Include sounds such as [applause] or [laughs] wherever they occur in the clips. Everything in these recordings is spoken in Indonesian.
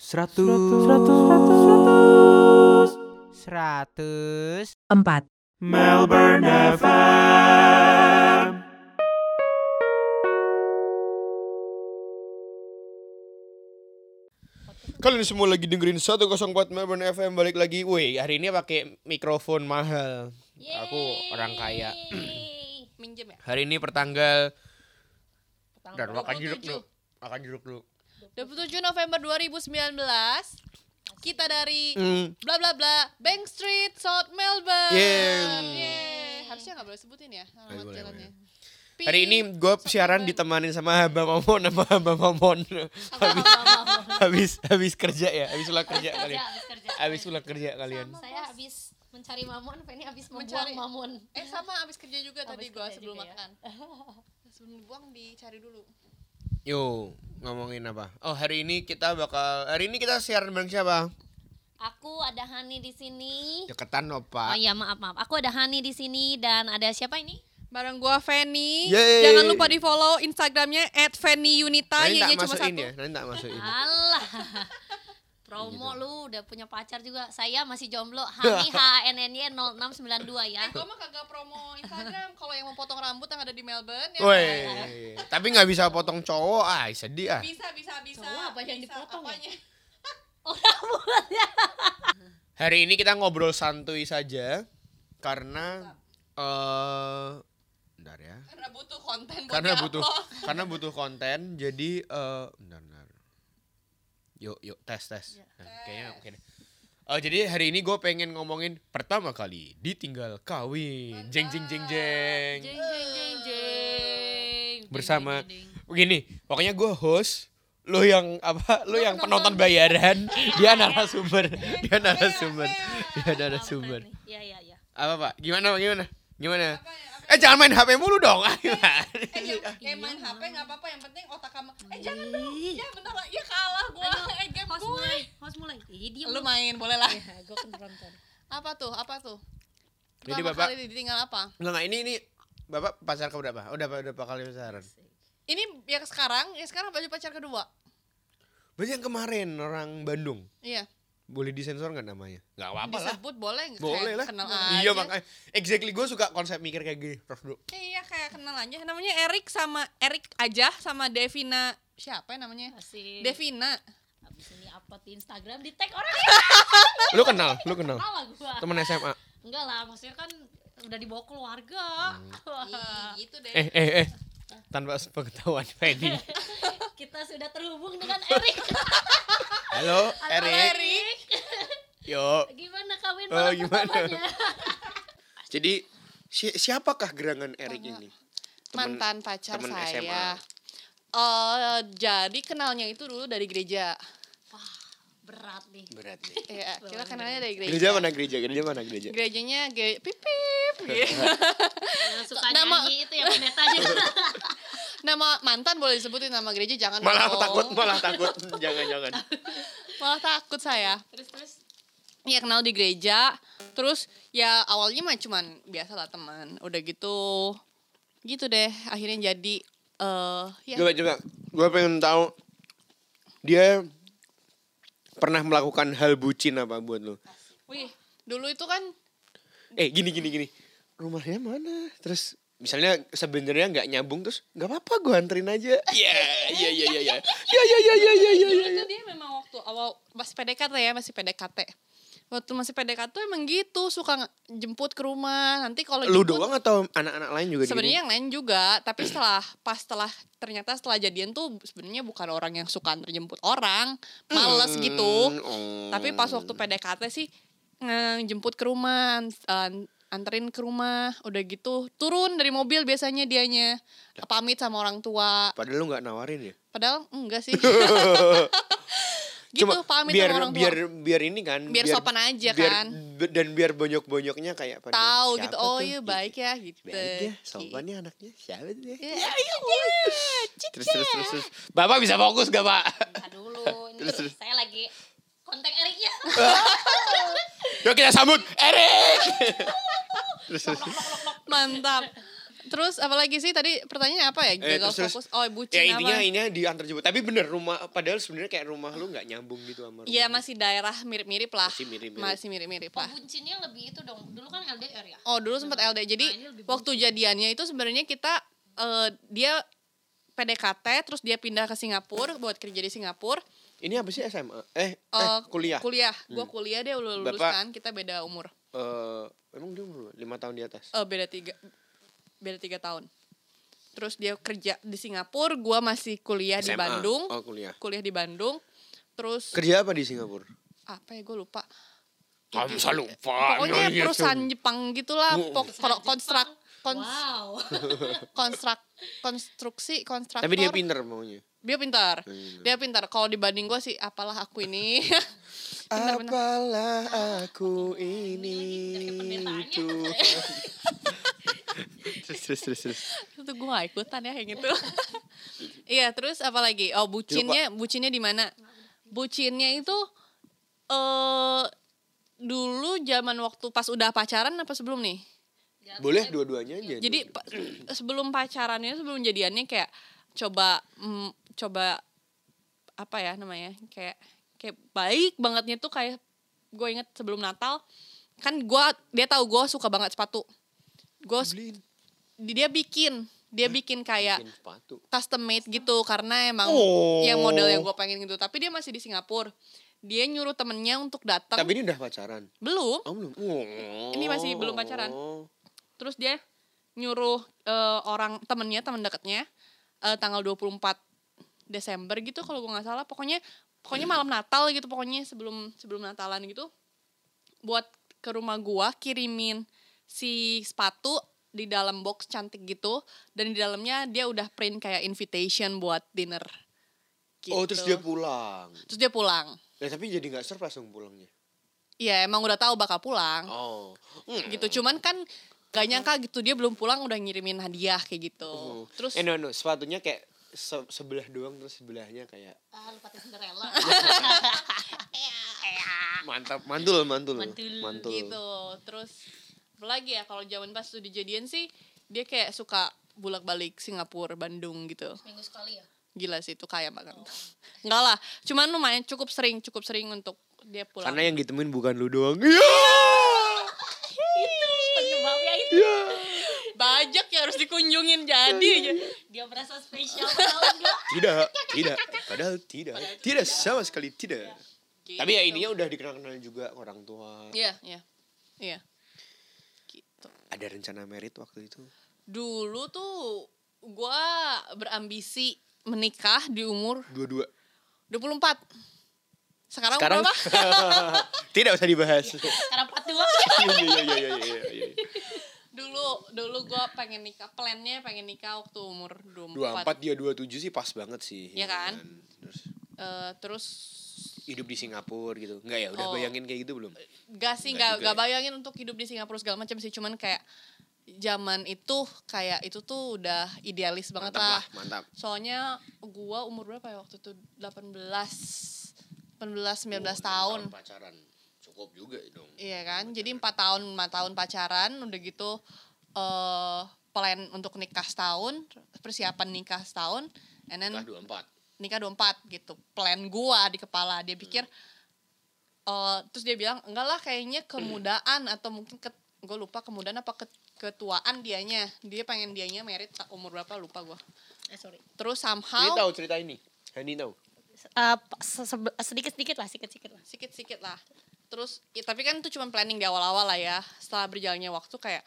Seratus. Seratus. empat, Melbourne FM. Kalian semua lagi dengerin 104 Melbourne FM balik lagi. Woi, hari ini pakai mikrofon mahal. Aku orang kaya. Minjem ya? Hari ini pertanggal dan makan 27. jeruk dulu. Makan jeruk dulu. 27 November 2019 kita dari Hmm. bla bla bla Bank Street South Melbourne. Yeah. Yeay. Harusnya nggak boleh sebutin ya Boleh, alamat boleh, jalannya. Hari ini gue siaran ditemanin sama Abah Mamon sama Abah Mamon. [laughs] habis, habis habis kerja ya, habis pulang kerja kalian. habis kerja. Habis pulang kerja kalian. Saya habis mencari mamon, Penny habis Mencari- mamon. Eh sama abis kerja juga tadi Abis kerja sebelum ya. makan. [laughs] sebelum buang dicari dulu. Yo, ngomongin apa? Oh, hari ini kita bakal hari ini kita siaran bareng siapa? Aku ada Hani di sini. Deketan Oh Opa. iya maaf maaf. Aku ada Hani di sini dan ada siapa ini? Bareng gua Fanny. Yeay. Jangan lupa di follow Instagramnya @fannyunita. Nanti tak cuma masukin satu. ya, nanti tak masukin. Alah. [laughs] Promo Gitu. lu udah punya pacar juga. Saya masih jomblo. Hani [laughs] HNNY 0692 ya. Eh, gua mah kagak promo Instagram. Kalau yang mau potong rambut yang ada di Melbourne ya. Woi, tapi nggak bisa potong cowok, ah sedih ah. Bisa, bisa, bisa. Cowok apa yang Bisa, dipotong ya? apanya? [laughs] Oh rambutnya. Hari ini kita ngobrol santuy saja karena eh bentar ya. Karena butuh konten buat Karena butuh karena butuh konten, jadi eh bentar, bentar. Yuk, yuk tes tes. Nah, kayaknya oke deh. Oh, jadi hari ini gue pengen ngomongin pertama kali ditinggal kawin, jeng jeng jeng jeng. Jeng jeng jeng jeng. Bersama-. Begini, pokoknya gue host, lo yang apa? Lo yang penonton. penonton bayaran, [laughs] [laughs] dia narasumber, dia narasumber, dia Apa narasumber. nih? Iya iya iya. Apa pak? Gimana? Gimana? Gimana? Apa ya, Eh jangan main HP mulu dong. Eh, [laughs] jangan, Iya, eh main HP nggak apa-apa, yang penting otak kamu. Eh jangan dong, ya bentar lah, ya kalah gua, eh game Host gue. mulai, host mulai. Ih, diam Lu main, boleh lah. Ya, gue kan nonton. Apa tuh, apa tuh? Jadi Bapak- kali ditinggal apa? Enggak enggak ini ini Bapak pacar ke berapa? Udah udah berapa kali pacaran? Ini yang sekarang, yang sekarang baju pacar kedua. Berarti yang kemarin orang Bandung. Iya, Boleh disensor nggak namanya? Nggak apa-apa lah. disebut boleh nggak? Boleh Kayak lah. Kenal Iya aja. makanya. Exactly gue suka konsep mikir kayak gini. Terus dulu. Iya, kayak kenal aja. Namanya Erik sama Erik aja sama Devina. Siapa ya namanya? Asik. Devina. Habis ini upload di Instagram di tag orang [laughs] Lu kenal? Lu kenal? Salah gua. Temen SMA. Enggak lah, maksudnya kan udah dibawa keluarga. Ih, gitu deh. Eh eh eh. Tanpa pengetahuan Fedi. [laughs] Kita sudah terhubung dengan Erik. [laughs] Halo, Halo, Erik. Yo. Gimana kawin Oh, malam gimana? pertamanya? [laughs] Jadi si- siapakah gerangan Erik ini? Temen- Mantan pacar temen saya. SMA. Eh, jadi kenalnya itu dulu dari gereja. Wah, berat nih. Berat nih. Iya, kita kenalnya dari gereja. Gereja mana gereja? Gereja mana gereja? Gerejanya ge pipip. gitu. Yang suka Nama- nyanyi itu ya pendetanya. [laughs] nama mantan boleh disebutin nama gereja jangan Malah dong. takut, malah [laughs] takut. Jangan jangan. Malah takut saya. terus terus. Ya kenal di gereja. Terus ya awalnya mah cuman biasa lah teman. Udah gitu gitu deh akhirnya jadi eh ya Coba coba. Gue pengen tahu dia pernah melakukan hal bucin apa buat lo? wih dulu itu kan Eh gini gini gini. Rumahnya mana? Terus misalnya sebenarnya nggak nyambung terus nggak apa-apa gue anterin aja. Iya iya iya iya iya. [laughs] Iya iya iya iya iya iya. tuh dia memang waktu awal masih PDKT ya masih PDKT waktu masih PDKT tuh emang gitu suka jemput ke rumah nanti kalau Lu jemput doang atau anak-anak lain juga? sebenarnya yang lain juga tapi setelah pas setelah ternyata setelah jadian tuh sebenarnya bukan orang yang suka antar jemput orang males Hmm, gitu oh. tapi pas waktu PDKT sih ngejemput ke rumah anterin ke rumah udah gitu turun dari mobil biasanya dianya. Pamit sama orang tua. Padahal lu nggak nawarin ya? padahal enggak sih. [laughs] [laughs] Gitu Cuma pamit biar sama orang tua. biar biar ini kan Biar sopan aja biar- kan. dan biar bonyok-bonyoknya kayak pada tahu gitu oh iya Gitu. baik ya gitu. Baik ya sopannya anaknya siapa tuh ya Iya, terus terus terus terus. Bapak bisa fokus gak pak? Dulu ini Terus, terus. saya lagi kontak Eriknya. [laughs] yuk kita sambut Erik mantap Terus apalagi sih tadi pertanyaannya apa ya? Eh, Gagal terus- terus- fokus. Oh, bucin Ya intinya apa? ini diantar jemput. Tapi bener rumah padahal sebenarnya kayak rumah lu nggak nyambung gitu sama rumah. Iya masih daerah mirip-mirip lah. Masih mirip-mirip. Masih mirip-mirip Oh, lah. bucinnya lebih itu dong. Dulu kan LDR ya. Oh dulu sempat LD. Jadi Nah, waktu jadiannya itu sebenarnya kita eh, dia PDKT terus dia pindah ke Singapura buat kerja di Singapura. Ini apa sih SMA? Eh, eh Eh, kuliah. Kuliah. Gua kuliah dia udah lulus Bapak- kan. Kita beda umur. Eh, emang dia umur lima tahun di atas. Eh beda tiga beda tiga tahun. Terus dia kerja di Singapura. Gua masih kuliah di SMA. Bandung. Oh, kuliah. Kuliah di Bandung. Terus Kerja apa di Singapura? apa ya gue lupa. Kamu selalu lupa. Pokoknya perusahaan. Jepang gitulah. Oh. Pok- kalau konstrak kons- Wow. [laughs] konstrak konstruksi kontraktor. Tapi dia pinter maunya. Dia pintar. Hmm. Dia pintar. Kalau dibanding gue sih apalah aku ini. [laughs] Pintar, pintar. Apalah aku ini. Tuhan. [laughs] terus terus terus terus. itu gue gak ikutan ya kayak gitu. Iya, terus apa lagi? Oh, bucinnya, bucinnya di mana? Bucinnya itu eh dulu zaman waktu pas udah pacaran apa sebelum nih? Boleh dua-duanya aja. Jadi pa- [clears throat] sebelum pacarannya, sebelum jadiannya kayak coba mm, coba apa ya namanya? Kayak kayak baik bangetnya tuh kayak gue inget sebelum Natal kan gua dia tahu gue suka banget sepatu. Gue dia bikin dia bikin kayak bikin sepatu. custom made gitu karena emang Oh. yang model yang gue pengen gitu tapi dia masih di Singapura dia nyuruh temennya untuk datang Tapi ini udah pacaran. belum Oh, belum. Oh. Ini masih belum pacaran. Terus dia nyuruh eh, orang temennya teman dekatnya eh, tanggal 24 Desember gitu kalau gue nggak salah pokoknya pokoknya malam Natal gitu pokoknya sebelum sebelum Natalan gitu buat ke rumah gua kirimin si sepatu di dalam box cantik gitu dan di dalamnya dia udah print kayak invitation buat dinner gitu. Oh, terus dia pulang. terus dia pulang Ya, tapi jadi nggak surprise dong pulangnya. Iya emang udah tahu bakal pulang Oh. Hmm. gitu cuman kan gak nyangka gitu dia belum pulang udah ngirimin hadiah kayak gitu Oh. terus eh no no sepatunya kayak se- sebelah doang terus sebelahnya kayak Ah, lupa Cinderella. [laughs] mantap mantul mantul Mantul. mantul. gitu terus lagi ya kalau zaman pas udah dijadian sih dia kayak suka bolak balik Singapura Bandung gitu Minggu sekali ya. gila sih itu kaya banget [laughs] enggak lah cuman lumayan cukup sering cukup sering untuk dia pulang Karena yang ditemuin bukan lu doang. Iya. Itu. bajak ya harus dikunjungin jadi aja Dia merasa spesial padahal enggak. Tidak, tidak. Padahal tidak. Tidak sama sekali tidak. Gitu. Tapi ya ininya udah dikenal-kenal juga orang tua. iya iya iya gitu Ada rencana merit waktu itu. dulu tuh gua berambisi menikah di umur Dua-dua. 24 sekarang, Sekarang berapa [laughs] tidak usah dibahas. Karena part dua. [laughs] Iya iya iya iya iya. Dulu dulu gua pengen nikah plannya pengen nikah waktu umur 24 24 dia 27 sih pas banget sih. Iya kan? Terus Eh, terus hidup di Singapura gitu. Enggak ya, udah Oh. bayangin kayak gitu belum? gak sih Nggak gak, juga gak ya? bayangin untuk hidup di Singapura segala macam sih cuman kayak zaman itu kayak itu tuh udah idealis banget Mantap lah lah, mantap. soalnya gua umur berapa ya waktu itu 18 18 19 Oh, tahun pacaran. Cukup juga dong. Iya kan, jadi empat tahun empat tahun pacaran, udah gitu eh plan untuk nikah setahun, persiapan nikah setahun, and then Nikah 24. nikah 24 gitu. Plan gua di kepala, dia pikir, eh terus dia bilang enggak lah kayaknya kemudaan atau mungkin ke, gue lupa kemudaan apa ke- ketuaan dianya, dia pengen dianya merit umur berapa lupa gua. Eh sorry. Terus Ini somehow tahu cerita ini. Hani tahu. sedikit sedikit lah, sedikit sedikit lah. sikit-sikit lah. Terus ya, tapi kan itu cuma planning di awal-awal lah ya. Setelah berjalannya waktu kayak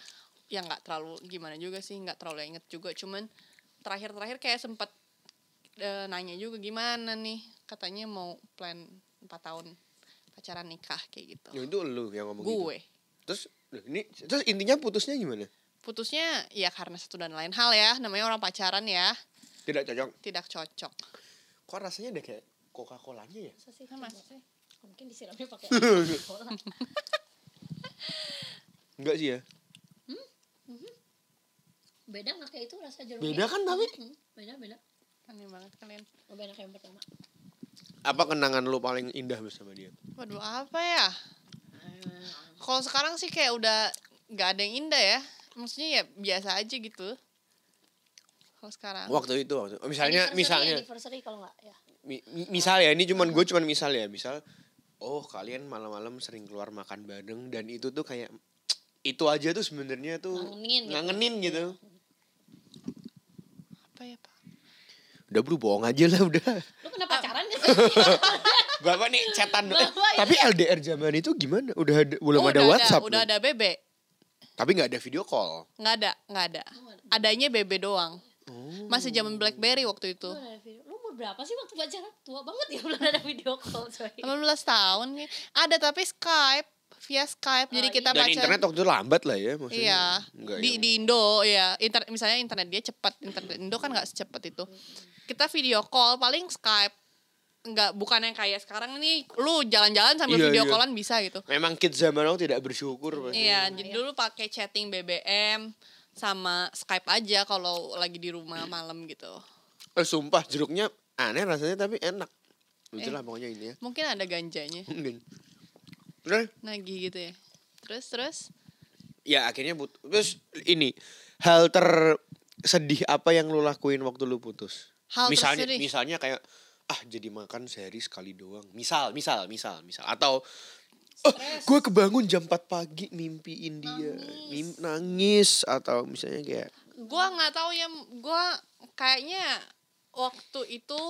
ya nggak terlalu gimana juga sih, nggak terlalu inget juga. Cuman terakhir-terakhir kayak sempet eh, nanya juga gimana nih, katanya mau plan 4 tahun pacaran nikah kayak gitu. Ya itu lu yang ngomong gitu. Gue Terus loh, ini terus intinya putusnya gimana? putusnya ya karena satu dan lain hal ya, namanya orang pacaran ya, Tidak cocok. tidak cocok. Kok rasanya udah kayak Coca-Colanya ya? Masa sih? Kan mas sih? Mungkin disiramnya pakai [laughs] cola. Enggak sih ya. Beda nggak kayak itu rasa jeruk? Beda kan tapi Hmm, beda beda. Aneh banget kalian. Oh, beda kayak yang pertama. apa kenangan lu paling indah bersama dia? Waduh apa ya? Kalau sekarang sih kayak udah nggak ada yang indah ya. Maksudnya ya biasa aja gitu. kalau sekarang. Waktu itu waktu. misalnya Anniversary, misalnya anniversary kalau nggak ya. mi- mi- misal ya ini cuman gue cuman misal ya misal oh kalian malam-malam sering keluar makan bareng dan itu tuh kayak itu aja tuh sebenarnya tuh Ngangenin gitu. ngangenin gitu. Apa ya, Pak? Udah bro bohong aja lah udah. Lu pernah pacaran gak sih? [laughs] Bapak nih chatan eh, Bapak ya. Tapi LDR zaman itu gimana? Udah ada, belum Oh, ada udah WhatsApp. udah belum? ada BB. Tapi nggak ada video call. Nggak ada, nggak ada. Adanya BB doang. Oh. Masih zaman BlackBerry waktu itu. Ada Lu umur berapa sih waktu pacaran? Tua banget ya [laughs] belum ada video call coy. 18 tahun nih. Ada tapi Skype, via Skype. Jadi Oh, kita Dan baca. internet waktu itu lambat lah ya maksudnya. Iya, di yang- di Indo ya. Internet misalnya internet dia cepat, internet Indo kan nggak secepat itu. Kita video call paling Skype. Nggak bukan yang kayak sekarang nih lu jalan-jalan sambil Iya, video iya. callan bisa gitu. Memang kids zaman now tidak bersyukur pasti. Iya, jadi dulu pakai chatting BBM sama Skype aja kalau lagi di rumah malam gitu. Eh, sumpah jeruknya aneh rasanya tapi enak. Lucu Eh. lah pokoknya ini ya. Mungkin ada ganjanya. Mungkin. Terus Nagih gitu ya. Terus terus ya akhirnya but terus ini hal tersedih apa yang lu lakuin waktu lu putus? Hal misalnya tersedih? misalnya kayak ah jadi makan sehari sekali doang. Misal, misal, misal, misal atau oh, gue kebangun jam 4 pagi mimpiin dia, Mim- nangis atau misalnya kayak gua nggak tahu ya gua kayaknya waktu itu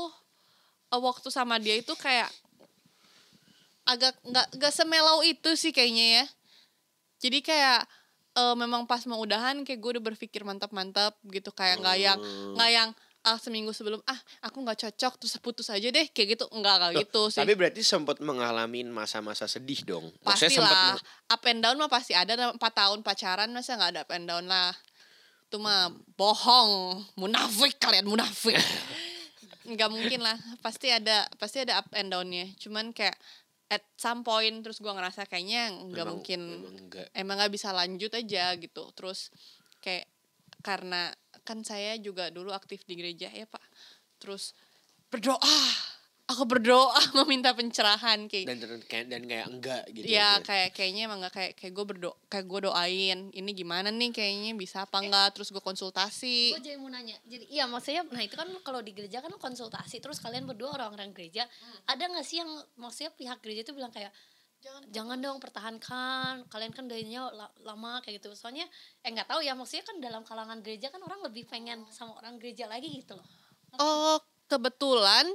eh, waktu sama dia itu kayak agak nggak nggak semelau itu sih kayaknya ya. Jadi kayak eh, memang pas mau udahan kayak gue udah berpikir mantap-mantap gitu kayak nggak yang nggak yang ah seminggu sebelum ah aku nggak cocok terus putus aja deh kayak gitu. Nggak kayak gitu sih. Tapi berarti sempat mengalami masa-masa sedih dong. Maksudnya pasti sempat lah meng- up and down mah pasti ada empat tahun pacaran masa nggak ada up and down lah itu mah bohong. Munafik kalian munafik. [laughs] Nggak mungkin lah. Pasti ada pasti ada up and downnya. Cuman kayak at some point terus gua ngerasa kayaknya nggak mungkin. emang nggak bisa lanjut aja gitu. Terus kayak karena kan saya juga dulu aktif di gereja ya pak. Terus berdoa aku berdoa [laughs] meminta pencerahan kayak Dan dan kayak dan kayak enggak gitu. ya aja. kayak kayaknya emang nggak kayak kayak gue berdoa kayak gue doain ini gimana nih kayaknya bisa apa enggak terus gue konsultasi Gue jadi mau nanya. Jadi iya maksudnya nah itu kan kalau di gereja kan konsultasi terus kalian berdua orang-orang gereja ada nggak sih yang maksudnya pihak gereja itu bilang kayak jangan dong pertahankan kalian kan dayanya lama kayak gitu soalnya eh nggak tahu ya maksudnya kan dalam kalangan gereja kan orang lebih pengen sama orang gereja lagi gitu loh oh kebetulan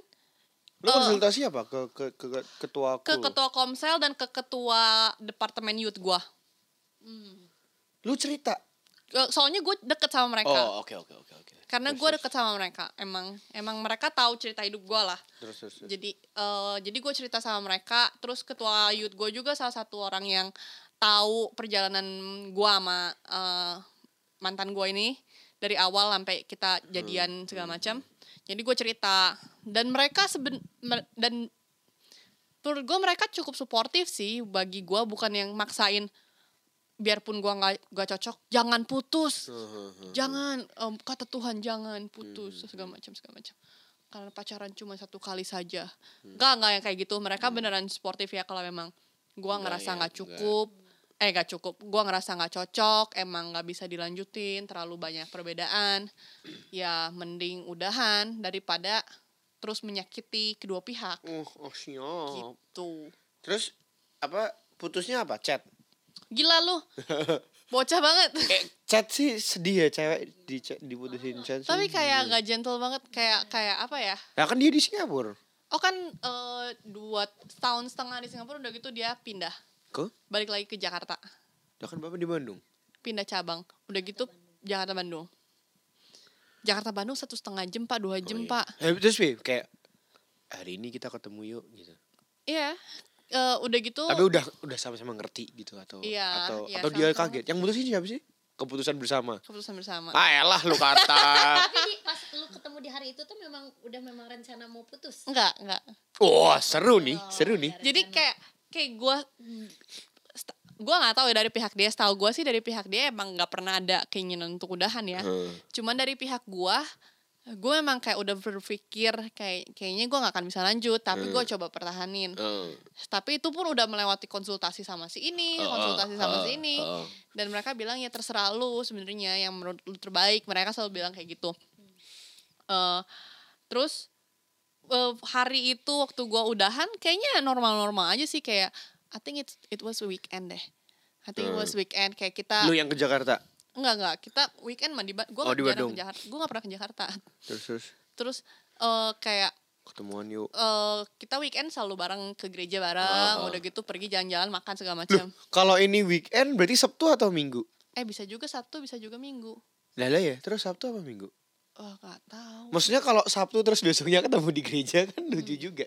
Lu konsultasi apa ke ke, ke, ke ketua ke kul? ketua komsel dan ke ketua departemen youth gue Lu cerita. soalnya gue deket sama mereka Oh, oke oke oke oke. karena gue deket sama mereka emang emang mereka tahu cerita hidup gue lah Terus terus. terus. jadi eh, jadi gue cerita sama mereka terus ketua youth gue juga salah satu orang yang tahu perjalanan gue sama eh, mantan gue ini dari awal sampai kita jadian segala macam jadi gue cerita. Dan mereka seben dan menurut gue mereka cukup suportif sih. Bagi gue bukan yang maksain biarpun gue nggak nggak cocok jangan putus. Heeh. jangan em, kata Tuhan jangan putus segala macam segala macam. Karena pacaran cuma satu kali saja. Nggak nggak yang kayak gitu. Mereka beneran sportif ya kalau memang Enggak ngerasa ya, nggak enggak. Eh nggak cukup gua ngerasa nggak cocok emang nggak bisa dilanjutin terlalu banyak perbedaan ya mending udahan daripada terus menyakiti kedua pihak Oh, oh siap. gitu Terus apa putusnya apa? Chat. gila lu [laughs] bocah banget Eh, chat sih sedih ya cewek di diputusin chat. sih. tapi kayak nggak gentle banget kayak kayak apa ya Nah, kan dia di Singapura. Oh kan eh, dua tahun setengah di Singapura udah gitu dia pindah Ke? balik lagi ke Jakarta Lah kan Bapak di Bandung. pindah cabang udah gitu Jakarta Bandung Jakarta Bandung satu setengah jam pak dua jam Oh, iya. pak Eh, terus Pi, kayak hari ini kita ketemu yuk gitu. iya Eh, udah gitu Tapi udah udah sama-sama ngerti gitu atau Iya, atau iya, atau dia sama-sama. kaget. Yang mutusin siapa sih? Keputusan bersama. keputusan bersama Ah elah lu kata. [laughs] tapi pas lu ketemu di hari itu tuh memang udah memang rencana mau putus enggak enggak Wah, seru nih, Oh, seru nih. iya. jadi kayak kayak gue gue nggak tahu ya dari pihak dia setahu gue sih dari pihak dia emang nggak pernah ada keinginan untuk udahan ya. Heeh. cuman dari pihak gua gue emang kayak udah berpikir kayak kayaknya gue nggak akan bisa lanjut tapi gue coba pertahanin. Heeh. tapi itu pun udah melewati konsultasi sama si ini Heeh, konsultasi sama si heeh, ini. heeh. dan mereka bilang ya terserah lu sebenarnya yang menurut lu terbaik. Mereka selalu bilang kayak gitu. Eh, terus eh, hari itu waktu gua udahan kayaknya normal-normal aja sih kayak I think it it was weekend deh. I think it was weekend kayak kita Lu yang ke Jakarta. enggak enggak kita weekend mah di gua Oh, di jarang ke Jakarta. Gua nggak pernah ke Jakarta. Terus terus Terus eh, kayak ketemuan yuk. eh, kita weekend selalu bareng ke gereja bareng, Ah. udah gitu pergi jalan-jalan makan segala macam. kalau ini weekend berarti Sabtu atau Minggu? Eh bisa juga Sabtu, bisa juga Minggu. Lah lah ya, terus Sabtu apa Minggu? Wah, gak tahu. Maksudnya kalau Sabtu terus besoknya ketemu di gereja kan lucu Hmm. juga.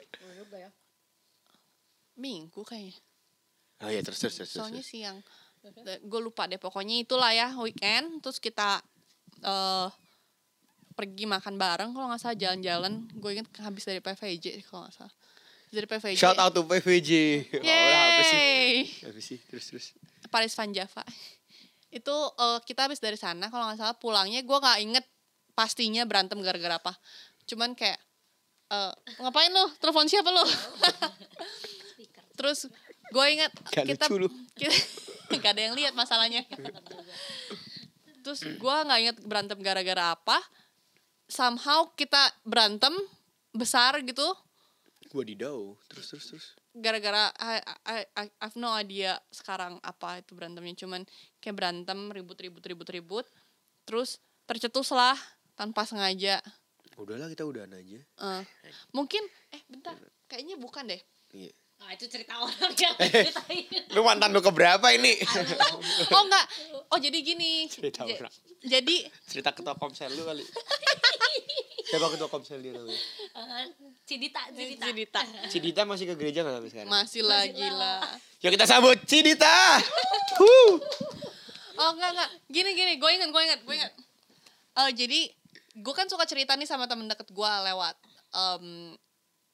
Minggu kayaknya. Oh iya terus terus terus. Soalnya terus. siang. Gue lupa deh pokoknya itulah ya weekend terus kita eh pergi makan bareng kalau nggak salah jalan-jalan. Gue inget habis dari PVJ kalau nggak salah. Dari PVJ. Shout out to PVJ. Oh, lah, apa sih? Yeay. Apa sih? Terus terus. Paris Van Java. [laughs] Itu eh, kita habis dari sana kalau nggak salah pulangnya gue nggak inget pastinya berantem gara-gara apa. Cuman kayak eh, ngapain lu? Telepon siapa lu? Terus gue inget Gak kita kita [laughs] gak ada yang lihat masalahnya. Terus gue nggak inget berantem gara-gara apa. Somehow kita berantem besar gitu Gua di dau. Terus terus terus. gara-gara I, I, I, I have no idea sekarang apa itu berantemnya cuman kayak berantem ribut ribut ribut ribut terus tercetus lah tanpa sengaja Udahlah kita udahan aja. Eh, mungkin eh bentar kayaknya bukan deh Iya. Nah, itu cerita orang yang Eh. ceritain. Lu mantan lu keberapa ini? oh enggak oh jadi gini Cerita Ja- orang. jadi Cerita ketua komsel lu kali. Siapa ketua komsel dia namanya? Eh, Cidita, Cidita. Cidita Cidita masih ke gereja nggak sampai sekarang? masih lah gila Yuk kita sambut Cidita. Huh. oh enggak enggak gini gini gue ingat gue ingat gue ingat Eh jadi gue kan suka cerita nih sama temen deket gue lewat em,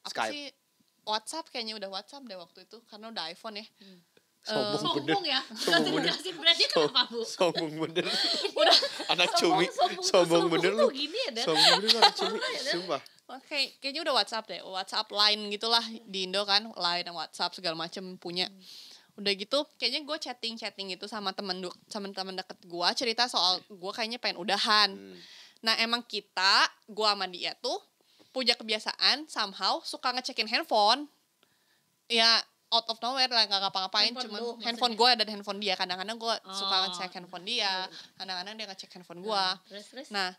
apa Skype. sih WhatsApp kayaknya udah WhatsApp deh waktu itu karena udah iPhone ya Sombong bener. [laughs] Sombong ya. Sombong bener. Jelasin brandnya kenapa, Bu? Sombong bener. [laughs] udah Anak Sombong, cumi. sombong, Sombong sombong bener lu. gini ya? Sombong bener anak cumi. Sumpah. Oke, kayaknya udah WhatsApp deh. WhatsApp line gitulah di Indo kan, line dan WhatsApp segala macem punya. Udah gitu, kayaknya gue chatting-chatting gitu sama temen du- sama temen deket gue cerita soal gue kayaknya pengen udahan. Hmm. Nah emang kita, gue sama dia tuh punya kebiasaan somehow suka ngecekin handphone. Ya out of nowhere lah nggak ngapa-ngapain Handphone cuman lu, handphone gue dan handphone dia kadang-kadang gue suka Oh. ngecek handphone dia kadang-kadang dia ngecek handphone gue terus. nah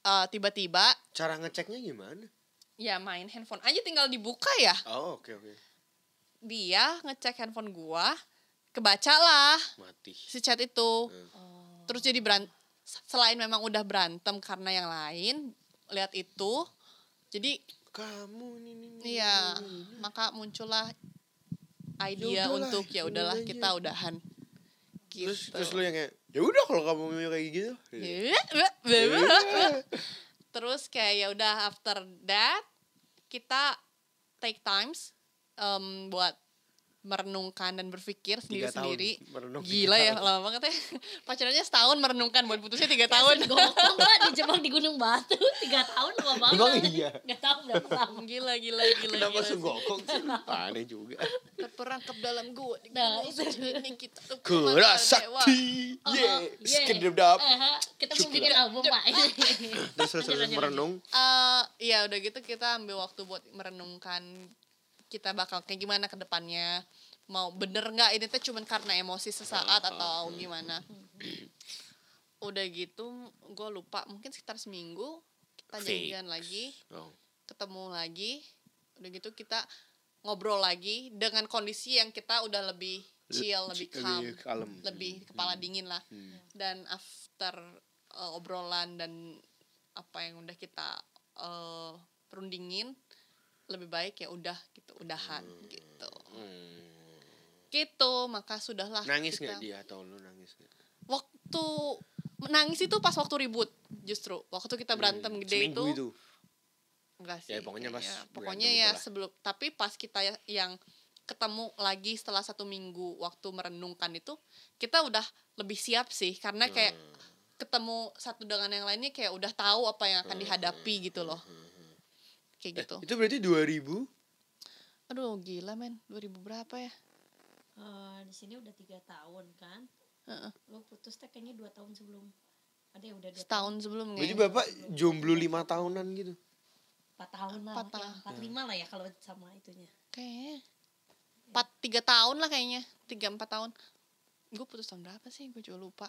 eh, tiba-tiba Cara ngeceknya gimana? ya main handphone aja tinggal dibuka ya Oh oke oke. dia ngecek handphone gua kebaca lah Mati. si chat itu Oh. terus jadi beran selain memang udah berantem karena yang lain lihat itu jadi Kamu ini. iya maka muncullah idea udahlah, untuk ya udahlah aja. kita udahan gitu Terus terus lu yang kayak ya udah kalau kamu mau kayak gitu. [laughs] Terus kayak ya udah after that kita take times em, buat merenungkan dan berpikir sendiri-sendiri Gila ya, tahun. lama banget ya. [laughs] Pacarannya setahun merenungkan buat putusnya tiga tahun. Gokong [laughs] gak dijebak di Gunung Batu [laughs] tiga tahun lama banget. Emang iya? Gak tau berapa lama. gila, gila, gila, Kenapa gila. senggokong sih? Aneh juga. Terperangkap dalam gua. Di Nah, gunung itu. ini kita dewa. sakti. Yeah. yeah. Skedap. Kita mau bikin album, Pak. Terus terus merenung. Eh, ya udah gitu kita ambil waktu buat merenungkan kita bakal kayak gimana ke depannya. Mau bener nggak ini tuh cuman karena emosi sesaat atau gimana. Udah gitu gue lupa mungkin sekitar seminggu kita janjian lagi. Oh. ketemu lagi udah gitu kita ngobrol lagi dengan kondisi yang kita udah lebih chill lebih calm Lebih kalem. lebih kepala dingin lah Hmm. dan after uh, obrolan dan apa yang udah kita uh, perundingin lebih baik ya udah gitu udahan gitu Hmm. gitu maka sudahlah Nangis nggak dia atau lu nangis nggak? waktu menangis itu pas waktu ribut justru waktu kita berantem Hmm, gede seminggu itu itu. Enggak sih. Ya, pokoknya pas kayaknya. berantem pokoknya ya itulah. sebelum tapi pas kita ya- yang ketemu lagi setelah satu minggu waktu merenungkan itu kita udah lebih siap sih karena kayak Hmm. ketemu satu dengan yang lainnya kayak udah tahu apa yang akan dihadapi gitu loh kayak gitu. Hmm. Itu berarti 2000 aduh gila men. 2000 berapa ya? Eh, di sini udah tiga tahun kan. Heeh. Lo putus teh kayaknya dua tahun sebelum. Ada yang udah dua setahun sebelumnya Berarti bapak jomblo lima tahunan gitu. empat tahun lah Empat ya, tahun. empat lima lah ya kalau sama itunya. Kayaknya. Empat tiga tahun lah kayaknya. Tiga empat tahun. Gue putus tahun berapa sih? Gue juga lupa.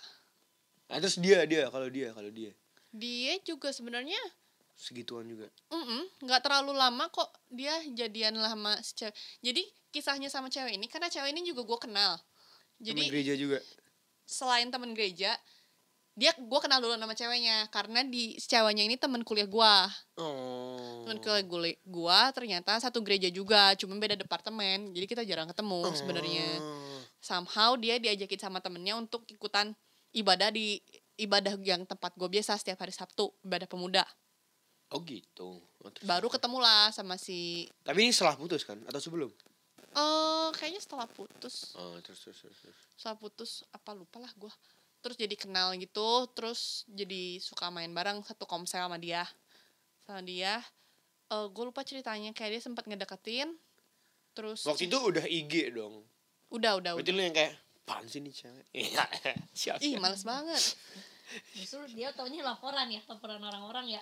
Nah, terus dia dia kalau dia kalau dia? Dia juga sebenarnya segituan juga. mm nggak terlalu lama kok dia jadian lama cewek jadi kisahnya sama cewek ini karena cewek ini juga gue kenal Temen jadi gereja juga. selain temen gereja dia gue kenal dulu nama ceweknya karena di ceweknya ini temen kuliah gue Oh. temen kuliah gue gua ternyata satu gereja juga cuma beda departemen jadi kita jarang ketemu sebenarnya Oh. somehow dia diajakin sama temennya untuk ikutan ibadah di ibadah yang tempat gue biasa setiap hari Sabtu ibadah pemuda Oh gitu. Oh, terus- baru ketemu lah sama si Tapi ini setelah putus kan atau sebelum? eh kayaknya setelah putus Oh, terus terus terus. terus. setelah putus apa lupa lah gue terus jadi kenal gitu terus jadi suka main bareng satu komsel sama dia sama dia eh gue lupa ceritanya kayak dia sempat ngedeketin terus Waktu itu udah IG dong. udah udah Berarti udah lu yang kayak apaan sih nih cewek? [laughs] Iya. Siap. ih males banget [laughs] [laughs] justru dia taunya laporan ya laporan orang-orang ya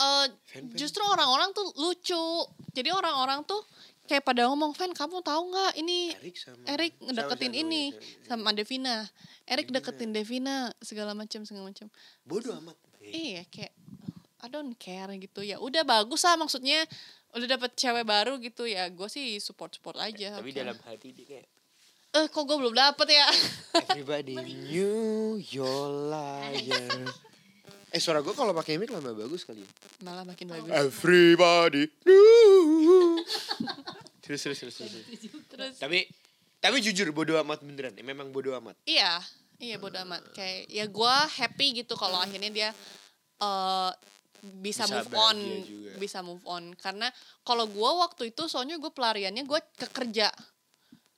eh Fan-fan. justru orang-orang tuh lucu jadi orang-orang tuh kayak pada ngomong fan kamu tahu nggak ini Erik sama Erik ngedeketin sama- ini sama- sama Devina Erik deketin Devina segala macam segala macam Bodoh amat. Eh, iya kayak I don't care gitu ya udah bagus lah maksudnya udah dapet cewek baru gitu ya gue sih support support aja Tapi oke. dalam hati dia kayak eh kok gue belum dapet ya Everybody knew your [laughs] liar. Eh suara gue kalau pakai mic lama bagus kali ya. malah makin bagus Everybody [laughs] terus terus terus terus. terus Tapi tapi jujur bodoh amat beneran. Ya, memang bodoh amat. iya iya bodo amat kayak ya gue happy gitu kalau akhirnya dia eh bisa, Bisa move on juga. bisa move on karena kalau gue waktu itu soalnya gue pelariannya gue ke kerja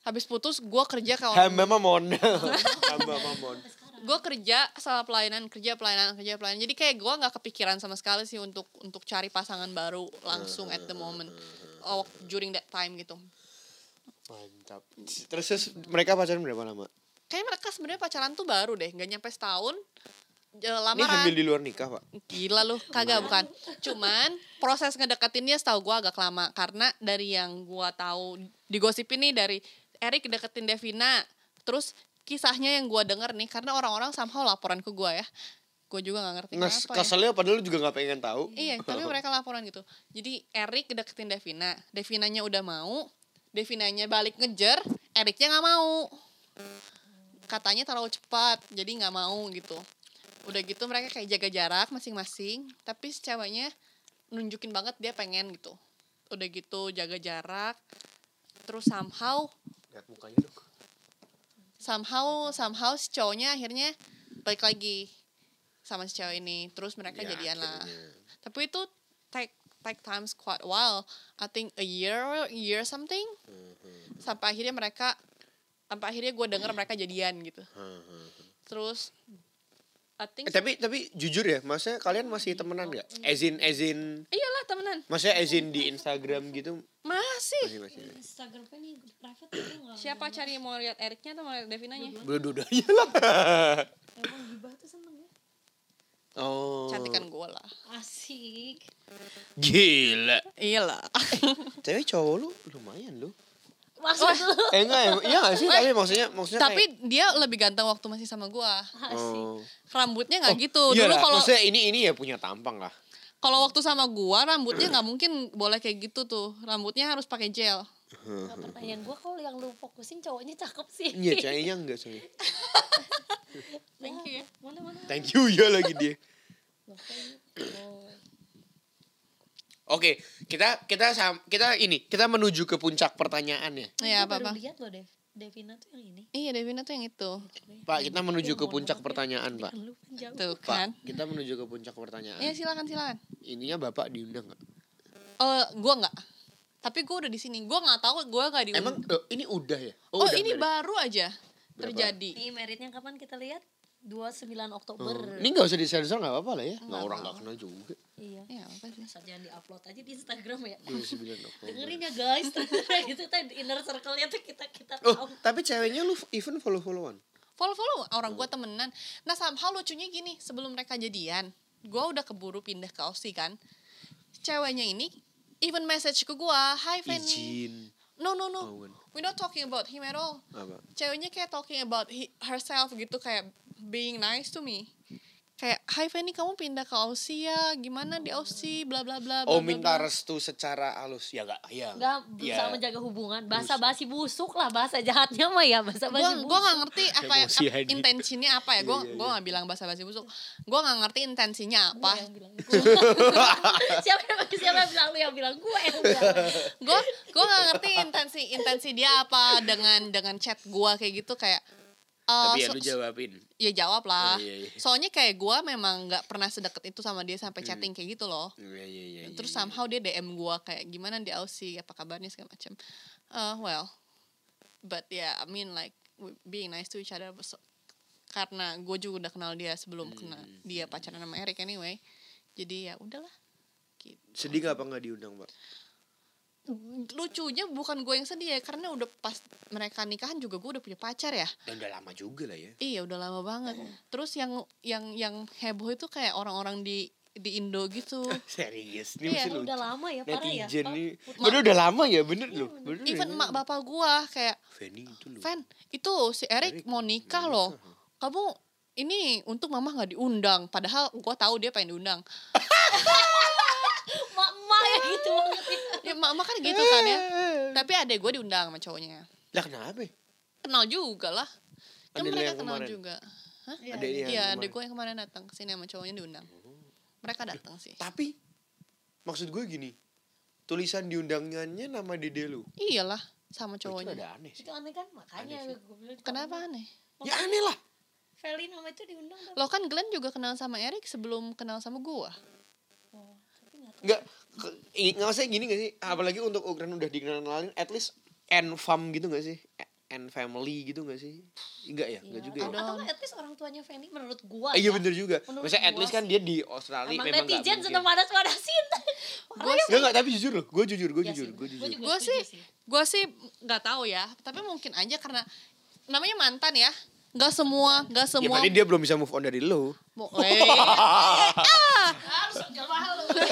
habis putus gue kerja ke orang Hamba mamon. [laughs] Hamba mamon. Gue kerja sama pelayanan kerja pelayanan kerja pelayanan. Jadi kayak gue nggak kepikiran sama sekali sih untuk untuk cari pasangan baru langsung at the moment. Oh, during that time gitu. Mantap. Terus, terus mereka pacaran berapa lama? kayak mereka sebenarnya pacaran tuh baru deh nggak nyampe setahun. Eh, Ini lamaran. hamil di luar nikah, Pak. gila lu kagak bukan. Cuman proses ngedeketinnya setahu gue agak lama. Karena dari yang gue tahu digosipin nih dari Erik deketin Devina terus kisahnya yang gue denger nih karena orang-orang somehow laporan ke gue ya gue juga nggak ngerti Nges, kenapa ya. padahal lu juga gak pengen tahu. Iya, tapi mereka [laughs] laporan gitu. Jadi Erik deketin Devina, Devinanya udah mau, Devinanya balik ngejar, Eriknya nggak mau. Katanya terlalu cepat, jadi nggak mau gitu. Udah gitu mereka kayak jaga jarak masing-masing, tapi si ceweknya nunjukin banget dia pengen gitu. Udah gitu jaga jarak, terus somehow Lihat mukanya dong. Somehow somehow si cowoknya akhirnya balik lagi sama si cewek ini. Terus mereka Ya, jadian lah. akhirnya. tapi itu take take times quite a while I think a year year something. Sampai akhirnya mereka sampai akhirnya gue denger mereka jadian gitu. Terus I think Eh, tapi tapi jujur ya, maksudnya kalian masih temenan gak? Ezin ezin, iyalah temenan. Maksudnya ezin di Instagram gitu? Masih. Masih masih. Instagramnya nih private itu nggak siapa cari mau lihat Eriknya atau mau lihat Devinanya? Dua-duanya lah. [laughs] emang gibah tuh seneng ya. Oh. cantikan gue lah. Asik. Gila. iyalah. Cewek cowok lu lumayan lu. Maksud lu Eh enggak, emang- iya gak sih? Tapi maksudnya maksudnya tapi dia lebih ganteng waktu masih sama gue kayak, oh. rambutnya nggak gitu Iya dulu kalau maksudnya ini ini ya punya tampang lah. kalau waktu sama gua rambutnya nggak mungkin boleh kayak gitu tuh rambutnya harus pakai gel Nah, pertanyaan gue kalau yang lu fokusin cowoknya cakep sih Iya, ceweknya enggak soalnya. thank you ya mana mana Thank you ya lagi dia. Oh. Oke, kita kita sam- kita ini kita menuju ke puncak pertanyaannya. Iya, baru apa-apa. lihat loh Dev Devina tuh yang ini iya Devina tuh yang itu Pak, kita menuju ke puncak ya, pertanyaan, Pak. kan lu kan tuh Pak, kan kita menuju ke puncak pertanyaan. iya silakan silakan Ininya Bapak diundang nggak? eh gua nggak tapi gua udah di sini gua nggak tahu gua nggak di Emang eh, ini udah ya? oh, udah ini dari- baru aja Berapa? terjadi Nih meritnya kapan kita lihat 29 Oktober Oh, Ini nggak usah disensor nggak apa-apa lah ya. Nggak orang nggak kenal juga. Iya. Iya apa sih? Asal jangan diupload aja di Instagram ya. 29 Oktober. [laughs] dengerin ya guys. [laughs] Itu tadi inner circle-nya tuh kita kita Oh, tahu. tapi ceweknya lu even follow-followan. follow follow orang gue temenan. Nah somehow lucunya gini sebelum mereka jadian gue udah keburu pindah ke Aussie kan? Ceweknya ini even message ke gue hi Fanny. Izin. no no no. Oh, we not talking about him at all. Apa? ceweknya kayak talking about he, herself gitu kayak being nice to me kayak Hai Fanny kamu pindah ke Aussie ya gimana di Aussie bla bla bla Oh bla, minta bla." restu secara halus ya gak? Ya. Enggak berusaha Ya. menjaga hubungan. Bahasa basi busuk lah bahasa jahatnya mah ya bahasa basi busuk. gue nggak ngerti apa aja. intensinya apa ya gue Iya, iya, gue nggak bilang bahasa basi busuk gue nggak ngerti intensinya Gua apa yang bilang [laughs] siapa yang siapa yang bilang lu yang bilang gue yang bilang. gue gue nggak ngerti intensi intensi dia apa dengan dengan chat gue kayak gitu kayak eh, Tapi ya so- lu jawabin. ya jawab lah Oh, iya, iya. soalnya kayak gue memang nggak pernah sedekat itu sama dia sampai chatting kayak gitu loh Iya iya iya. terus iya, iya. somehow dia DM gue kayak gimana di Aussie apa kabarnya segala macam uh, well but yeah I mean like being nice to each other was- karena gue juga udah kenal dia sebelum kenal dia pacaran sama Eric anyway jadi ya udahlah gitu. Sedih gak apa nggak diundang, Pak? Lucunya bukan gue yang sedih ya karena udah pas mereka nikahan juga gue udah punya pacar ya Dan udah lama juga lah ya. iya udah lama banget terus yang yang yang heboh itu kayak orang-orang di di Indo gitu [laughs] Serius, ini Iya. Udah lama ya parah ya. Nih. Bener udah lama ya, bener loh. Bener. even ya. emak bapak gue kayak Fanny itu loh. Fan, itu si Erik Eric mau nikah loh. Kamu ini untuk mama nggak diundang. Padahal gua tahu dia pengen diundang. [laughs] Mak-mak ya gitu banget ya. Ya mama kan gitu kan ya. Tapi adek gue diundang sama cowoknya. Lah kenapa? Kenal juga lah. Kan mereka kenal kemarin? juga. Hah? Iya, Adek yang Iya, adek gue yang kemarin datang ke sini sama cowoknya diundang. Mereka datang sih. Tapi maksud gue gini. Tulisan diundangannya nama dede lu. Iyalah sama Itu cowoknya. ada aneh sih. Itu aneh kan? Makanya Aneh gue bilang. Kenapa aneh? Ya aneh lah. Feli nama itu diundang. Lo kan Glenn juga kenal sama Erik sebelum kenal sama gua. Nggak nggak usah gini gak sih? Apalagi untuk ukuran udah dikenalin at least and fam gitu gak sih? And family gitu gak sih? Enggak ya? Enggak Iya. juga ya? Atau nggak at least orang tuanya Feni menurut gua Eh, iya ya. bener juga. Menurut Maksudnya at gua least kan sih. dia di Australia Emang memang netizen sedang mungkin. panas-panasin. Gua Enggak enggak tapi jujur loh, gue jujur, gue Iya jujur, gua jujur. setuju sih, gue sih nggak tahu ya. Tapi mungkin aja karena namanya mantan ya. Gak semua, gak Ya semua. berarti dia belum bisa move on dari lo. Mo- [laughs] eh, jual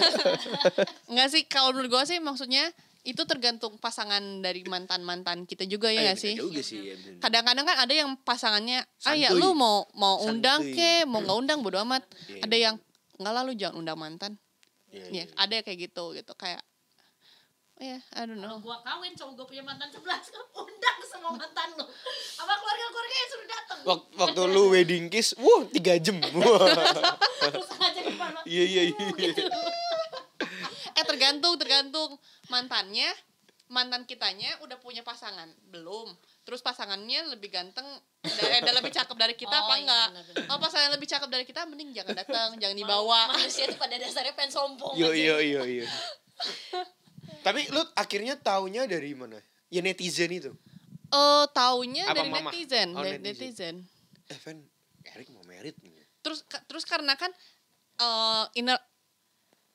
mahal [laughs] lu. Nggak sih, kalau menurut gue sih maksudnya itu tergantung pasangan dari mantan-mantan kita juga ya Eh, nggak sih? Juga sih. ya, bener. Kadang-kadang kan ada yang pasangannya, ah ya lu mau mau undang Santuy. ke, mau nggak undang bodo amat. Iya, Ada yang nggak lalu jangan undang mantan. Iya, Ya, ada kayak gitu gitu kayak, oh ya, I don't Kalau know. gua kawin cowok gua punya mantan 11 undang semua mantan lu. Apa keluarga-keluarga yang suruh datang. Wak- Waktu lu wedding kiss, wah tiga jam. [laughs] Terus depan. Iya iya iya. Eh tergantung, tergantung mantannya, mantan kitanya udah punya pasangan belum? Terus pasangannya lebih ganteng, dan, dan lebih cakep dari kita [laughs] Oh, apa iya, enggak? benar-benar. Kalau pasangan lebih cakep dari kita, mending jangan datang, jangan dibawa. Manusia itu pada dasarnya pengen sombong Yo yo yo yo. [laughs] Tapi lu akhirnya taunya dari mana? Ya netizen itu. Eh, taunya Apa dari mama? netizen, Oh, dari netizen. netizen. Eh Van, Erik mau merit nih. Terus terus karena kan eh inner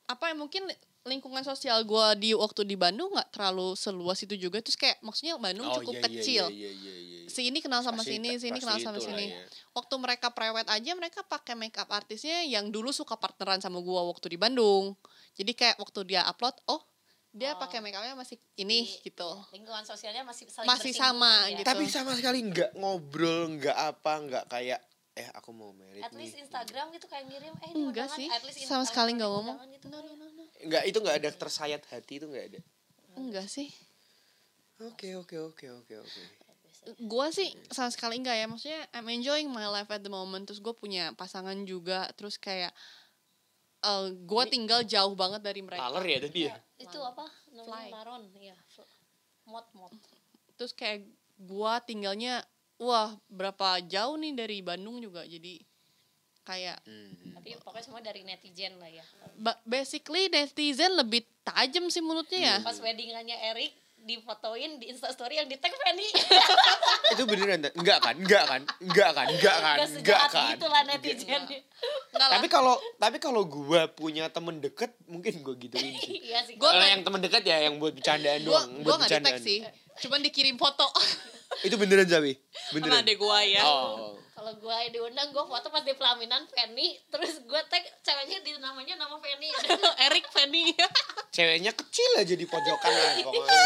apa mungkin lingkungan sosial gua di waktu di Bandung nggak terlalu seluas itu juga terus kayak maksudnya Bandung cukup iya, kecil Iya, iya, iya, iya. si ini kenal sama Pasti- sini, sini kenal sama sini. ya. Waktu mereka prewed aja mereka pakai makeup artisnya yang dulu suka partneran sama gua waktu di Bandung. Jadi kayak waktu dia upload, oh dia Oh. pakai makeupnya masih ini Di- gitu. Lingkungan sosialnya masih saling Masih sama ya. gitu. Tapi sama sekali nggak ngobrol, nggak apa, nggak kayak eh aku mau merit At nih. least Instagram gitu kayak ngirim eh Enggak sih, at least sama sekali nggak ngomong. gitu no, no, no. Nggak itu nggak ada tersayat hati itu nggak ada. Enggak sih. Oke oke oke oke oke. Gua sih sama sekali enggak ya. Maksudnya I'm enjoying my life at the moment. Terus gue punya pasangan juga. Terus kayak eh gue tinggal jauh banget dari mereka. Laler ya tadi ya. Itu apa? Fly. Namanya maron, iya. fl- Mod mod. terus kayak gua tinggalnya wah berapa jauh nih dari Bandung juga jadi kayak Hmm. Tapi pokoknya semua dari netizen lah ya. ba- basically netizen lebih tajam sih mulutnya ya Pas weddingannya Erik difotoin di instastory yang di tag Fanny. [laughs] itu beneran? Enggak kan? Enggak kan? Enggak kan? Enggak kan? Gak Enggak kan? gitu lah netizen. enggak lah Tapi kalau tapi kalau gua punya temen deket mungkin gua gituin sih. [laughs] Iya sih. Gua yang temen deket ya yang buat bercandaan doang, gua buat bercandaan. sih cuman dikirim foto Itu beneran Zawi? sama Beneran? adek gua ya Oh. Kalau gue diundang, gue foto pas di pelaminan Fanny, terus gue tag ceweknya di namanya nama Fanny. Erik Fanny Ceweknya kecil aja di pojokan lah [laughs] pokoknya.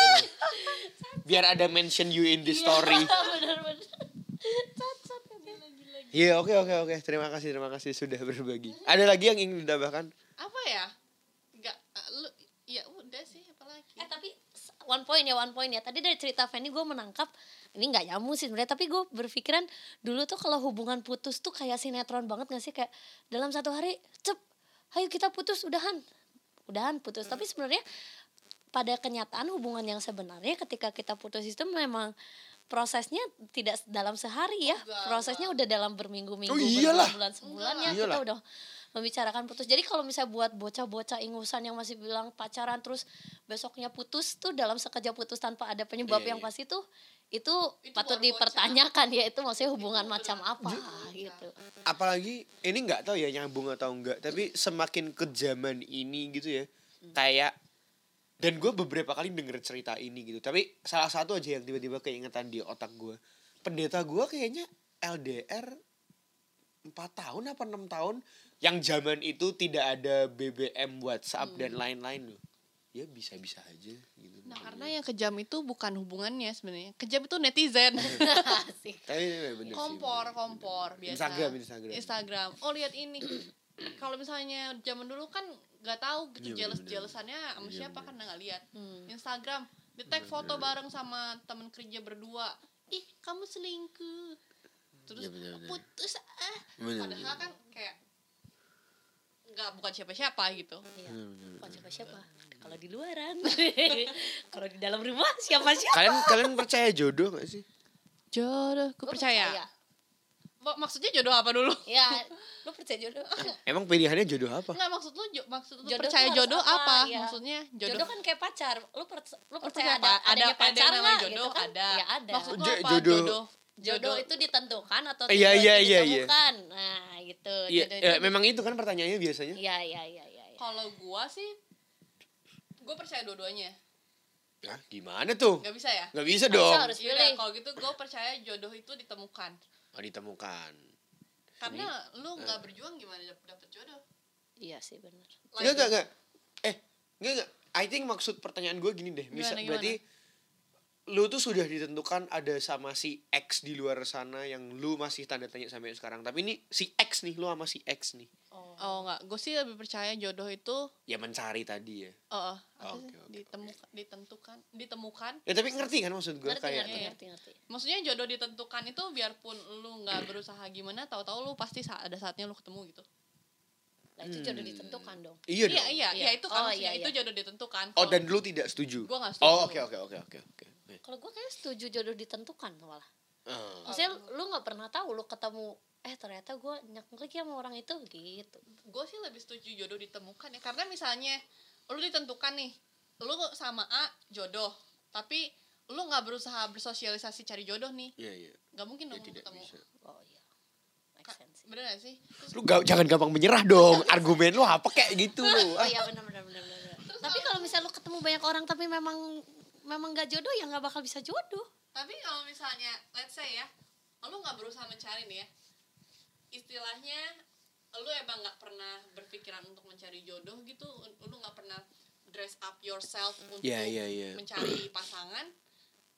Biar ada mention you in the story. [laughs] Bener-bener. Cacat. Iya, oke oke oke. Terima kasih, terima kasih sudah berbagi. Ada lagi yang ingin ditambahkan? apa ya nggak eh, lu ya udah sih apalagi Eh tapi s- one point ya one point ya. Tadi dari cerita Fanny gue menangkap ini nggak nyambung sih sebenarnya tapi gue berpikiran dulu tuh kalau hubungan putus tuh kayak sinetron banget gak sih? Kayak dalam satu hari cep ayo kita putus udahan. Udahan putus. Tapi sebenarnya pada kenyataan hubungan yang sebenarnya ketika kita putus itu memang prosesnya tidak dalam sehari ya. Enggak, prosesnya udah dalam berminggu-minggu Oh, iyalah. berbulan sebulan ya. Kita udah membicarakan putus. Jadi kalau misalnya buat bocah-bocah ingusan yang masih bilang pacaran terus besoknya putus tuh dalam sekejap putus tanpa ada penyebab Iya, yang iya. pasti tuh itu, Itu patut dipertanyakan ya itu maksudnya hubungan macam apa gitu. Apalagi ini nggak tahu ya nyambung atau enggak, tapi semakin ke zaman ini gitu ya. Kayak dan gue beberapa kali denger cerita ini gitu tapi salah satu aja yang tiba-tiba keingetan di otak gue pendeta gue kayaknya LDR 4 tahun apa enam tahun yang zaman itu tidak ada BBM WhatsApp dan lain-lain loh. Ya bisa-bisa aja gitu. Nah karena yang kejam itu bukan hubungannya sebenarnya. Kejam itu netizen. [laughs] Tapi ini bener sih, kompor bener. kompor biasa. Instagram Instagram. Instagram. Oh lihat ini. Kalau misalnya zaman dulu kan nggak tahu gitu Iya, jealous bener-bener. jealousannya sama Iya, siapa bener. kan nggak lihat. Hmm. Instagram di tag foto bareng sama temen kerja berdua. Ih kamu selingkuh. Terus Iya, bener-bener. putus ah. Bener, padahal bener. kan kayak nggak bukan siapa-siapa gitu Iya. Bukan siapa-siapa kalau di luaran [laughs] kalau di dalam rumah siapa-siapa kalian kalian percaya jodoh gak sih jodoh Gua percaya. Mak- maksudnya jodoh apa dulu [laughs] ya lu percaya jodoh [laughs] emang pilihannya jodoh apa Enggak maksud lu jo- maksud lu Jodoh percaya jodoh apa? apa? Iya. Maksudnya jodoh, jodoh, kan kayak pacar lu per, lu percaya ada Ada- adanya ada pacar namanya nggak jodoh? gitu kan Ada. ya ada Maksud lu apa? jodoh- jodoh. Jodoh itu ditentukan atau Iya, tidak iya, iya, iya. ditemukan nah gitu Iya, jodoh ya, itu memang itu kan pertanyaannya biasanya. iya iya iya iya iya. Kalau gua sih gua percaya dua-duanya. Nah, gimana tuh? Gak bisa ya? Gak bisa dong. bisa, harus pilih. kalau gitu gua percaya jodoh itu ditemukan. Oh, ditemukan. Karena lu nggak berjuang gimana dap- dapet jodoh? iya sih benar Enggak, enggak, enggak. Eh, enggak, enggak. I think maksud pertanyaan gue gini deh. Misal Gimana, berarti lu tuh sudah ditentukan ada sama si X di luar sana yang lu masih tanda tanya sampai sekarang. Tapi ini si X nih, lu sama si X nih. oh, Oh enggak, gue sih lebih percaya jodoh itu Ya mencari tadi ya. oh, apa Oke, sih? oke, ditemukan ditentukan ditemukan Ya tapi ngerti kan maksud gue ngerti kayak ngerti Iya. ngerti ngerti maksudnya jodoh ditentukan itu biarpun lu nggak berusaha gimana tahu-tahu lu pasti ada saatnya lu ketemu gitu nah itu jodoh ditentukan dong Iya dong. iya iya Iya. ya itu kan Oh, maksudnya iya, itu iya. jodoh ditentukan Oh, dan lu tidak setuju? gua nggak setuju Oh, oke oke oke oke oke. Kalau gue kayaknya setuju jodoh ditentukan malah Ah. maksudnya lu nggak pernah tahu lu ketemu eh ternyata gue nyeklik ya sama orang itu gitu gue sih lebih setuju jodoh ditemukan ya karena misalnya lu ditentukan nih lu sama A jodoh tapi lu nggak berusaha bersosialisasi cari jodoh nih Iya, iya. nggak mungkin Ya dong lu tidak ketemu bisa. oh iya Ka- bener gak sih Terus Lu ga- jangan gampang menyerah dong. Argumen lu apa kayak gitu lu. [laughs] oh iya benar benar benar benar tapi kalau misalnya lu ketemu banyak orang tapi memang memang gak jodoh ya nggak bakal bisa jodoh. Tapi kalau misalnya let's say ya lu nggak berusaha mencari nih ya istilahnya lu emang nggak pernah berpikiran untuk mencari jodoh gitu lu nggak pernah dress up yourself untuk Iya, iya, iya. mencari pasangan.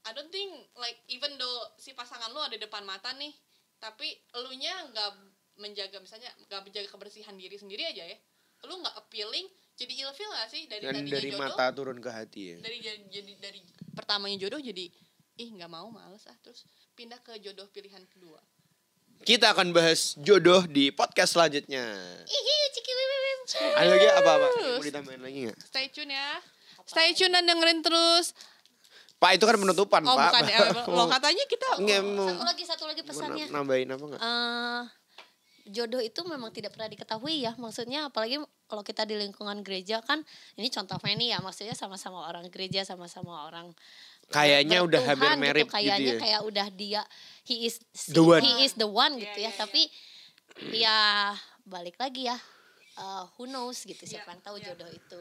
I don't think like even though si pasangan lu ada depan mata nih tapi elunya nggak menjaga misalnya nggak menjaga kebersihan diri sendiri aja ya lu nggak appealing jadi ilfil gak sih dari Dan dari jodoh mata turun ke hati ya. dari jadi, dari pertamanya jodoh jadi ih nggak mau males ah terus pindah ke jodoh pilihan kedua Kita akan bahas jodoh di podcast selanjutnya. Ada lagi apa-apa? Mau ditambahin lagi nggak? stay tune ya stay tune dan dengerin terus Pak itu kan penutupan, oh Pak. bukan ya [laughs] lo katanya kita Nggak, mau, Satu lagi satu lagi pesannya. na- nambahin apa nggak? eh jodoh itu memang tidak pernah diketahui ya maksudnya apalagi kalau kita di lingkungan gereja kan ini contoh Fanny ya maksudnya sama-sama orang gereja sama-sama orang eh, Kayaknya udah hampir married gitu kayaknya ya. kayak udah dia he is The one. he is the one gitu Iya, ya iya, tapi ya balik lagi ya eh, who knows gitu siapa yang tahu iya. jodoh itu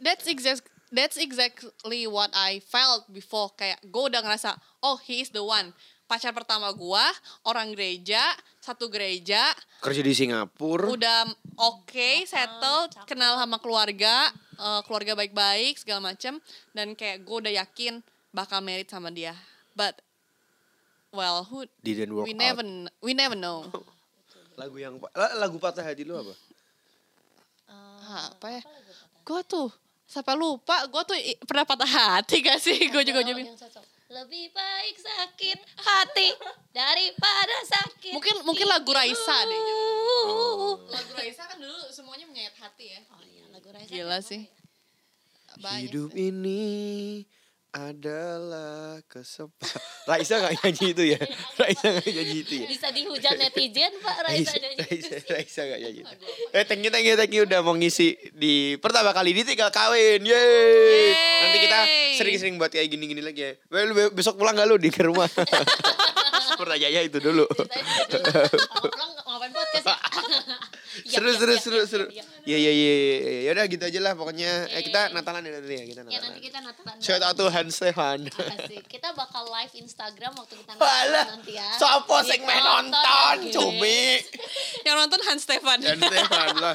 that's exact that's exactly what I felt before kayak gue udah ngerasa oh he is the one pacar pertama gua orang gereja satu gereja Kerja di Singapura. udah oke settle cakep. kenal sama keluarga eh, keluarga baik-baik segala macem dan kayak gue udah yakin bakal married sama dia but well who Didn't work we out. never we never know [laughs] Lagu yang la- lagu patah hati lu apa? Ah, apa ya gue tuh sampai lupa gue tuh pernah patah hati gak sih gue juga jadi lebih baik sakit hati daripada sakit Mungkin- mungkin lagu Raisa deh, Oh, lagu Raisa kan dulu semuanya menyayat hati ya iya, lagu Raisa Gila kan sih. ya? banyak Hidup ini adalah kesempatan. [laughs] Raisa gak nyanyi itu ya? [laughs] Raisa gak nyanyi itu ya? bisa dihujat [laughs] netizen pak Raisa Raisa, nyanyi Raisa, Raisa gak nyanyi. Eh, thank you, thank you, thank you udah mau ngisi di pertama kali di tinggal kawin. Yeay. Yeay. Nanti kita sering-sering buat kayak gini-gini lagi ya. Well, be- besok pulang gak lu di ke rumah? Pertanyaannya itu dulu. [laughs] Ngapain podcast ya? Iya, [laughs] seru, iya, seru, iya, seru, iya, seru. iya. Iya, iya, iya. iya. Ya udah gitu aja lah pokoknya. Eh, kita. Natalan ya nanti ya, kita Ya Natalan. nanti kita Natalan. Shout out to Hans Stefan. [laughs] Kita bakal live Instagram waktu kita Natalan nanti ya. sopo sing nonton, cumi. yang nonton Hans Stefan Dan Stefan lah.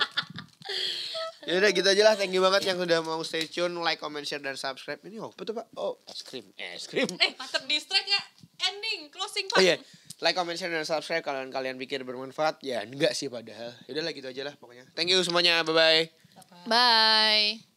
[laughs] Ya udah gitu aja lah. Thank you banget yang udah mau stay tune, like, comment, share dan subscribe. Ini apa tuh, Pak? Oh, es krim. Es krim. eh terdistract ya ending closing pak Oh iya. Like, comment, share dan subscribe kalau kalian pikir bermanfaat. Ya enggak sih padahal. Ya udah lah gitu aja lah pokoknya. Thank you semuanya. Bye bye. bye